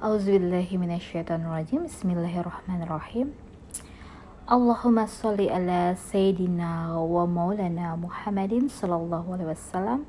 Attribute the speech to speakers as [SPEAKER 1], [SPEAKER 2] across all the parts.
[SPEAKER 1] Auzubillahiminasyaitonirrajim Bismillahirrahmanirrahim. Allahumma salli ala Sayyidina wa maulana Muhammadin Sallallahu alaihi wasallam.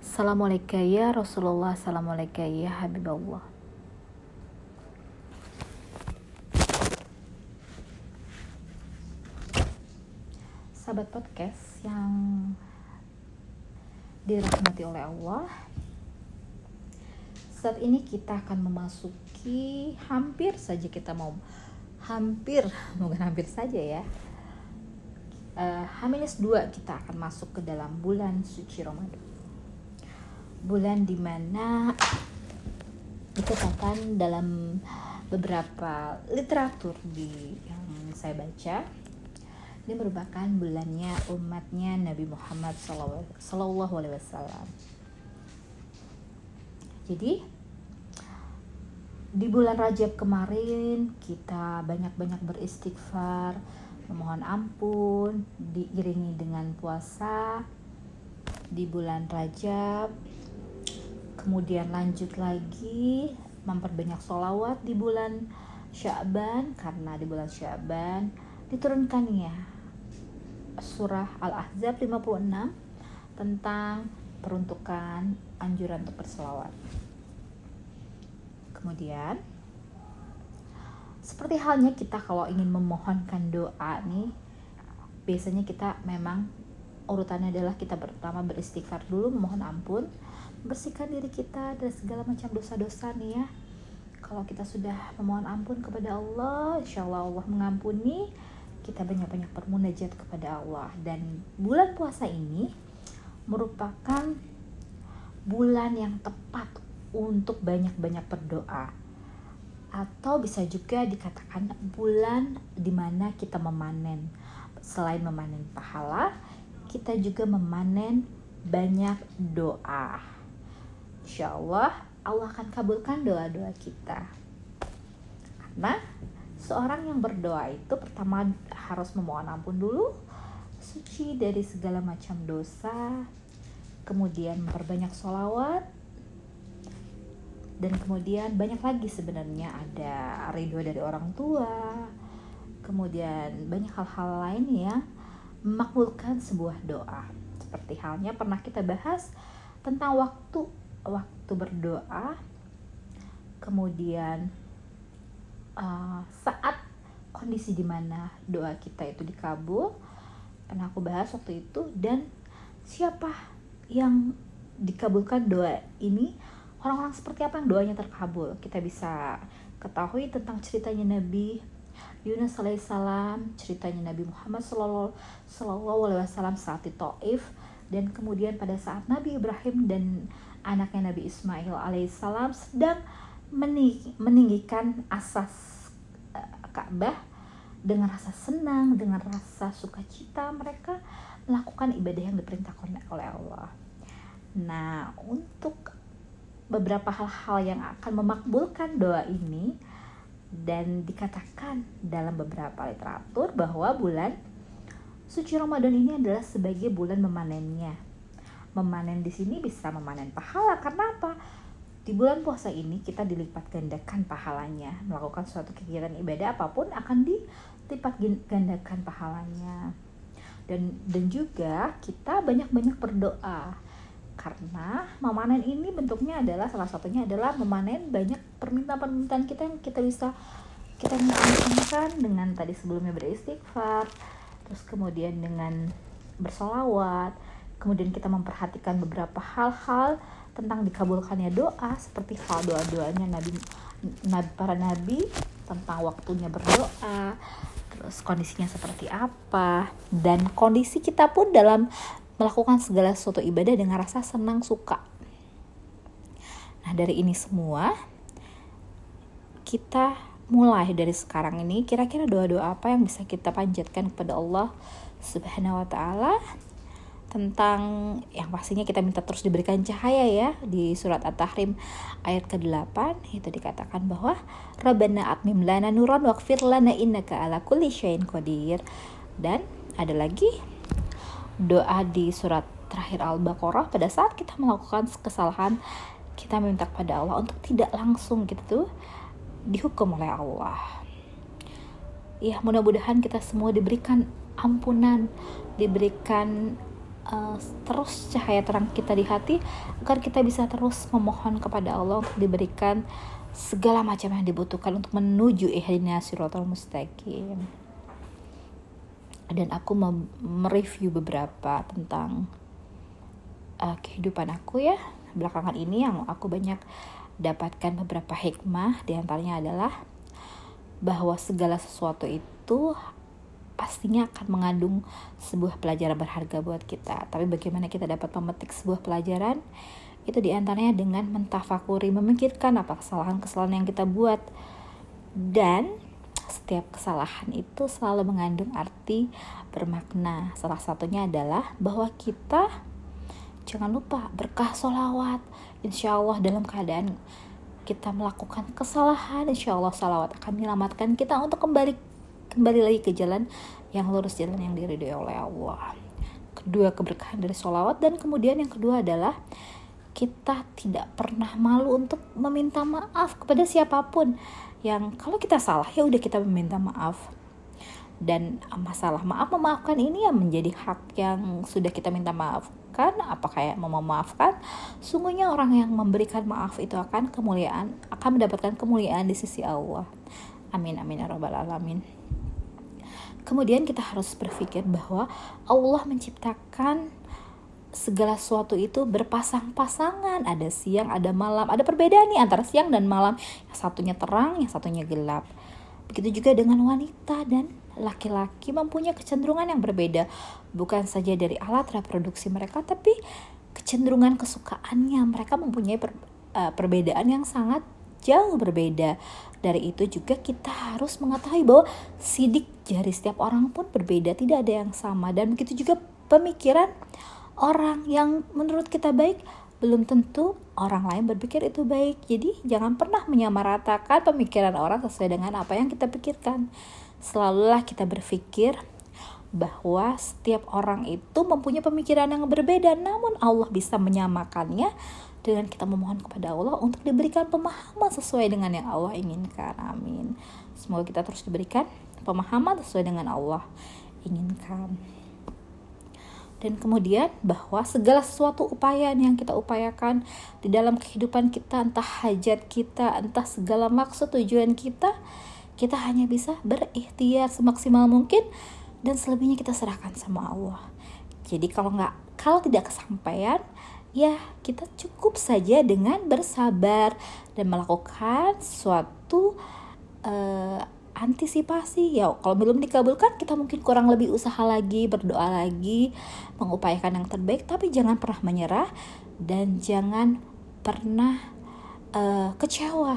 [SPEAKER 1] Assalamualaikum ya Rasulullah. Assalamualaikum ya Habibullah. Sahabat podcast yang dirahmati oleh Allah saat ini kita akan memasuki hampir saja kita mau hampir bukan hampir saja ya. Uh, H-2 kita akan masuk ke dalam bulan suci Ramadan. Bulan di mana dikatakan dalam beberapa literatur di yang saya baca. Ini merupakan bulannya umatnya Nabi Muhammad Wasallam. Jadi di bulan Rajab kemarin kita banyak-banyak beristighfar, memohon ampun, diiringi dengan puasa di bulan Rajab. Kemudian lanjut lagi memperbanyak solawat di bulan Syaban karena di bulan Syaban diturunkannya surah Al-Ahzab 56 tentang peruntukan anjuran untuk berselawat. Kemudian seperti halnya kita kalau ingin memohonkan doa nih biasanya kita memang urutannya adalah kita pertama beristighfar dulu memohon ampun bersihkan diri kita dari segala macam dosa-dosa nih ya. Kalau kita sudah memohon ampun kepada Allah insya Allah Allah mengampuni kita banyak-banyak bermunajat kepada Allah. Dan bulan puasa ini merupakan bulan yang tepat untuk banyak-banyak berdoa. Atau bisa juga dikatakan bulan di mana kita memanen. Selain memanen pahala kita juga memanen banyak doa. Insya Allah Allah akan kabulkan doa-doa kita. Karena seorang yang berdoa itu pertama harus memohon ampun dulu suci dari segala macam dosa kemudian memperbanyak sholawat dan kemudian banyak lagi sebenarnya. Ada ridho dari orang tua. Kemudian banyak hal-hal lain yang memakbulkan sebuah doa. Seperti halnya pernah kita bahas tentang waktu waktu berdoa. Kemudian uh, saat kondisi di mana doa kita itu dikabul. Pernah aku bahas waktu itu. Dan siapa yang dikabulkan doa ini orang-orang seperti apa yang doanya terkabul kita bisa ketahui tentang ceritanya Nabi Yunus alaihissalam ceritanya Nabi Muhammad sallallahu alaihi wasallam saat di Taif dan kemudian pada saat Nabi Ibrahim dan anaknya Nabi Ismail alaihissalam sedang meninggikan asas uh, Ka'bah dengan rasa senang dengan rasa sukacita mereka melakukan ibadah yang diperintahkan oleh Allah. Nah, untuk beberapa hal-hal yang akan memakbulkan doa ini dan dikatakan dalam beberapa literatur bahwa bulan suci Ramadan ini adalah sebagai bulan memanennya. Memanen di sini bisa memanen pahala karena apa? Di bulan puasa ini kita dilipat gandakan pahalanya. Melakukan suatu kegiatan ibadah apa pun akan dilipat gandakan pahalanya. Dan dan juga kita banyak-banyak berdoa karena memanen ini bentuknya adalah salah satunya adalah memanen banyak permintaan-permintaan kita yang kita bisa kita minta dengan tadi sebelumnya beristighfar terus kemudian dengan bersolawat kemudian kita memperhatikan beberapa hal-hal tentang dikabulkannya doa seperti hal doa-doanya nabi, nabi para nabi tentang waktunya berdoa terus kondisinya seperti apa dan kondisi kita pun dalam melakukan segala sesuatu ibadah dengan rasa senang suka. Nah, dari ini semua kita mulai dari sekarang ini kira-kira doa-doa apa yang bisa kita panjatkan kepada Allah Subhanahu wa taala tentang yang pastinya kita minta terus diberikan cahaya ya di surat At-Tahrim ayat ke-8 itu dikatakan bahwa Rabbana atmim lana nuran waqfir lana innaka ala kulli syai'in qadir dan ada lagi doa di surat terakhir Al-Baqarah pada saat kita melakukan kesalahan kita minta kepada Allah untuk tidak langsung gitu dihukum oleh Allah ya mudah-mudahan kita semua diberikan ampunan diberikan uh, terus cahaya terang kita di hati agar kita bisa terus memohon kepada Allah untuk diberikan segala macam yang dibutuhkan untuk menuju ihdinas siratal mustaqim. Dan aku mereview beberapa tentang uh, kehidupan aku ya belakangan ini yang aku banyak dapatkan beberapa hikmah di antaranya adalah bahwa segala sesuatu itu pastinya akan mengandung sebuah pelajaran berharga buat kita. Tapi bagaimana kita dapat memetik sebuah pelajaran? itu di antaranya dengan mentafakuri memikirkan apa kesalahan-kesalahan yang kita buat dan setiap kesalahan itu selalu mengandung arti bermakna. Salah satunya adalah bahwa kita jangan lupa berkah solawat insya Allah dalam keadaan kita melakukan kesalahan insya Allah salawat akan menyelamatkan kita untuk kembali kembali lagi ke jalan yang lurus jalan yang diridhoi oleh Allah. Kedua keberkahan dari solawat dan kemudian yang kedua adalah kita tidak pernah malu untuk meminta maaf kepada siapa pun yang kalau kita salah ya udah kita meminta maaf. Dan masalah maaf memaafkan ini yang menjadi hak yang sudah kita minta maafkan apa kayak mau memaafkan sungguhnya orang yang memberikan maaf itu akan kemuliaan akan mendapatkan kemuliaan di sisi Allah. Amin amin ya alamin. Kemudian kita harus berpikir bahwa Allah menciptakan segala sesuatu itu berpasang-pasangan. Ada siang ada malam. Ada perbedaan nih antara siang dan malam. Yang satunya terang yang satunya gelap. Begitu juga dengan wanita dan laki-laki mempunyai kecenderungan yang berbeda. Bukan saja dari alat reproduksi mereka tapi kecenderungan kesukaannya. Mereka mempunyai per, uh, perbedaan yang sangat jauh berbeda. Dari itu juga kita harus mengetahui bahwa sidik jari setiap orang pun berbeda. Tidak ada yang sama. Dan begitu juga pemikiran orang yang menurut kita baik belum tentu orang lain berpikir itu baik. Jadi jangan pernah menyamaratakan pemikiran orang sesuai dengan apa yang kita pikirkan. Selalulah kita berpikir bahwa setiap orang itu mempunyai pemikiran yang berbeda, namun Allah bisa menyamakannya dengan kita memohon kepada Allah untuk diberikan pemahaman sesuai dengan yang Allah inginkan. Amin. Semoga kita terus diberikan pemahaman sesuai dengan Allah inginkan dan kemudian bahwa segala sesuatu upaya yang kita upayakan di dalam kehidupan kita entah hajat kita entah segala maksud tujuan kita kita hanya bisa berikhtiar semaksimal mungkin dan selebihnya kita serahkan sama Allah. Jadi kalau nggak kalau tidak kesampaian ya kita cukup saja dengan bersabar dan melakukan suatu uh, antisipasi ya. Kalau belum dikabulkan kita mungkin kurang lebih usaha lagi berdoa lagi mengupayakan yang terbaik. Tapi jangan pernah menyerah dan jangan pernah uh, kecewa.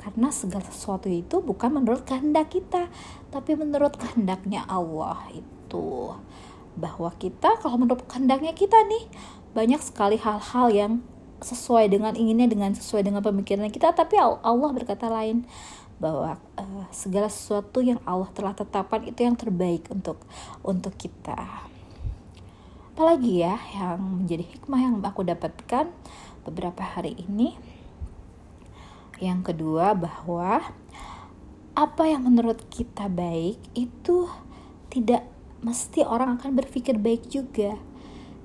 [SPEAKER 1] Karena segala sesuatu itu bukan menurut kehendak kita tapi menurut kehendaknya Allah itu. Bahwa kita kalau menurut kehendaknya kita nih banyak sekali hal-hal yang sesuai dengan inginnya dengan sesuai dengan pemikiran kita tapi Allah berkata lain bahwa uh, segala sesuatu yang Allah telah tetapkan itu yang terbaik untuk untuk kita. Apalagi ya yang menjadi hikmah yang aku dapatkan beberapa hari ini. Yang kedua bahwa apa yang menurut kita baik itu tidak mesti orang akan berpikir baik juga.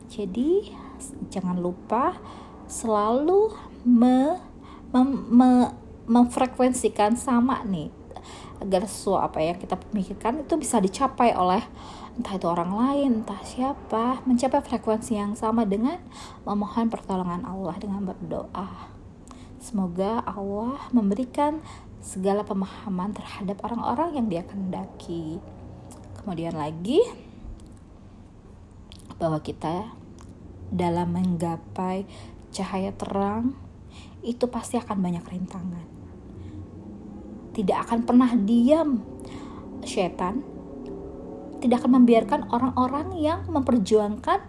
[SPEAKER 1] Jadi jangan lupa selalu me, me, me memfrekuensikan sama nih agar sesuatu apa yang kita pikirkan itu bisa dicapai oleh entah itu orang lain, entah siapa, mencapai frekuensi yang sama dengan memohon pertolongan Allah dengan berdoa. Semoga Allah memberikan segala pemahaman terhadap orang-orang yang dia kendaki. Kemudian lagi bahwa kita dalam menggapai cahaya terang itu pasti akan banyak rintangan tidak akan pernah diam. Setan tidak akan membiarkan orang-orang yang memperjuangkan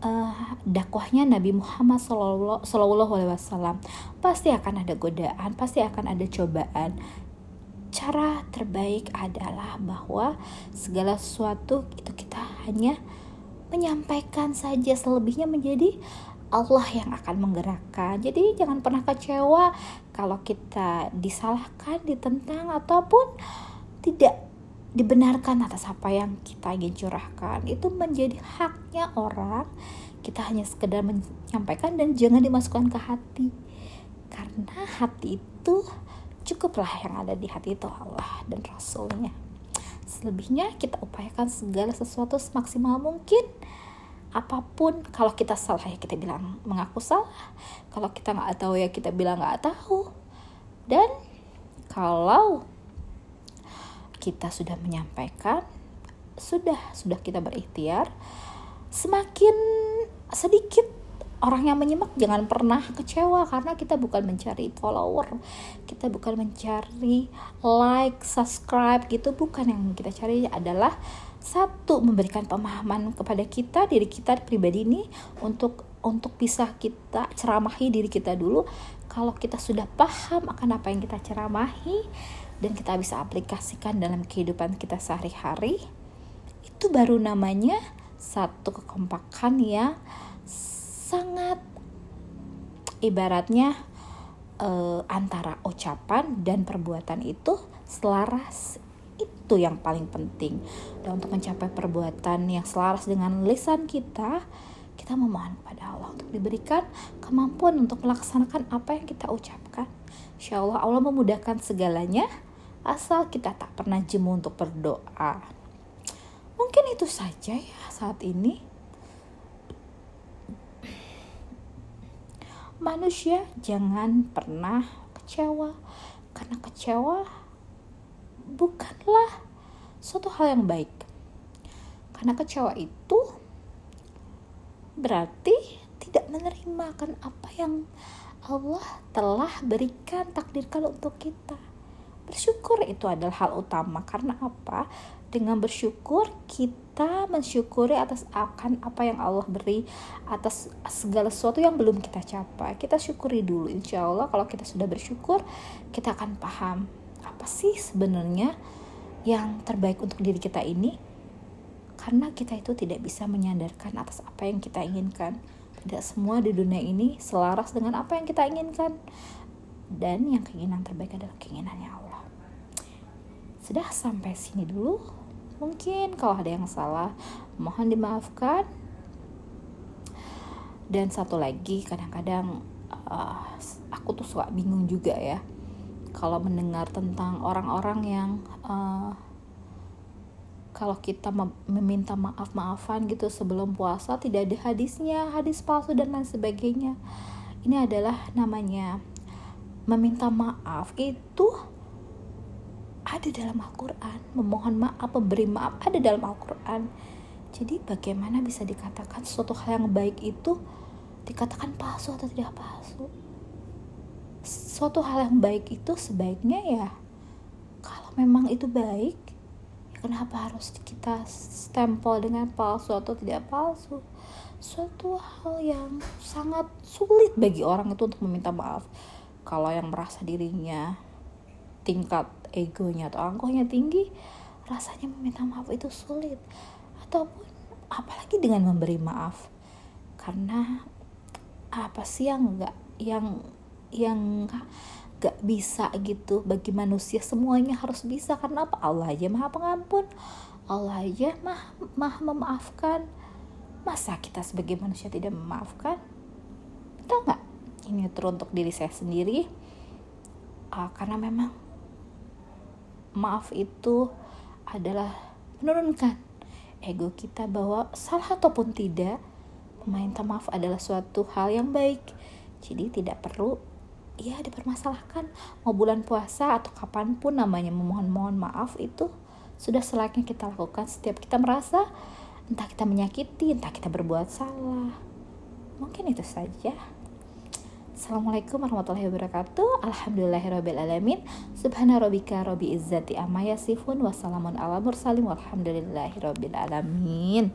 [SPEAKER 1] uh, dakwahnya Nabi Muhammad Sallallahu Alaihi Wasallam. Pasti akan ada godaan pasti akan ada cobaan. Cara terbaik adalah bahwa segala sesuatu itu kita hanya menyampaikan saja selebihnya menjadi Allah yang akan menggerakkan. Jadi jangan pernah kecewa kalau kita disalahkan, ditentang ataupun tidak dibenarkan atas apa yang kita ingin curahkan. Itu menjadi haknya orang. Kita hanya sekedar menyampaikan dan jangan dimasukkan ke hati. Karena hati itu cukuplah yang ada di hati itu Allah dan Rasulnya. Selebihnya kita upayakan segala sesuatu semaksimal mungkin apa pun kalau kita salah ya kita bilang mengaku salah? Kalau kita nggak tahu ya kita bilang nggak tahu. Dan kalau kita sudah menyampaikan sudah sudah kita berikhtiar semakin sedikit orang yang menyimak jangan pernah kecewa karena kita bukan mencari follower kita bukan mencari like subscribe gitu bukan. Yang kita cari adalah satu memberikan pemahaman kepada kita diri kita pribadi ini untuk untuk bisa kita ceramahi diri kita dulu. Kalau kita sudah paham akan apa yang kita ceramahi dan kita bisa aplikasikan dalam kehidupan kita sehari-hari itu baru namanya satu kekompakan yang sangat ibaratnya eh, antara ucapan dan perbuatan itu selaras itu yang paling penting. Dan untuk mencapai perbuatan yang selaras dengan lisan kita kita memohon kepada Allah untuk diberikan kemampuan untuk melaksanakan apa yang kita ucapkan. Insya Allah Allah memudahkan segalanya asal kita tak pernah jemu untuk berdoa. Mungkin itu saja ya saat ini. Manusia jangan pernah kecewa. Karena kecewa bukanlah suatu hal yang baik. Karena kecewa itu berarti tidak menerima kan apa yang Allah telah berikan takdirkan untuk kita. Bersyukur itu adalah hal utama karena apa? Dengan bersyukur kita mensyukuri atas akan apa yang Allah beri atas segala sesuatu yang belum kita capai. Kita syukuri dulu insya Allah kalau kita sudah bersyukur kita akan paham apa sih sebenarnya yang terbaik untuk diri kita ini? Karena kita itu tidak bisa menyandarkan atas apa yang kita inginkan. Tidak semua di dunia ini selaras dengan apa yang kita inginkan. Dan yang keinginan terbaik adalah keinginannya Allah. Sudah sampai sini dulu. Mungkin kalau ada yang salah mohon dimaafkan. Dan satu lagi kadang-kadang uh, aku tuh suka bingung juga ya kalau mendengar tentang orang-orang yang uh, kalau kita meminta maaf-maafan gitu sebelum puasa tidak ada hadisnya, hadis palsu dan lain sebagainya. Ini adalah namanya meminta maaf itu ada dalam Al-Quran. Memohon maaf, memberi maaf ada dalam Al-Quran. Jadi bagaimana bisa dikatakan suatu hal yang baik itu dikatakan palsu atau tidak palsu suatu hal yang baik itu sebaiknya ya kalau memang itu baik ya kenapa harus kita stempel dengan palsu atau tidak palsu? Suatu hal yang sangat sulit bagi orang itu untuk meminta maaf. Kalau yang merasa dirinya tingkat egonya atau angkohnya tinggi rasanya meminta maaf itu sulit. Ataupun apalagi dengan memberi maaf. Karena apa sih yang enggak yang yang gak bisa gitu bagi manusia semuanya harus bisa. Karena apa? Allah aja maha pengampun. Allah aja maha, maha memaafkan. Masa kita sebagai manusia tidak memaafkan? Tahu nggak? Ini teruntuk diri saya sendiri. Uh, karena memang maaf itu adalah menurunkan ego kita bahwa salah ataupun tidak meminta maaf adalah suatu hal yang baik. Jadi tidak perlu ya dipermasalahkan. Mau bulan puasa atau kapan pun namanya memohon-mohon maaf itu sudah selayaknya kita lakukan. Setiap kita merasa entah kita menyakiti entah kita berbuat salah. Mungkin itu saja. Assalamualaikum warahmatullahi wabarakatuh. Alhamdulillahirrabbilalamin Subhana rabbika rabbi izzati amma yasifun Wassalamun ala mursalim Walhamdulillahirrabbilalamin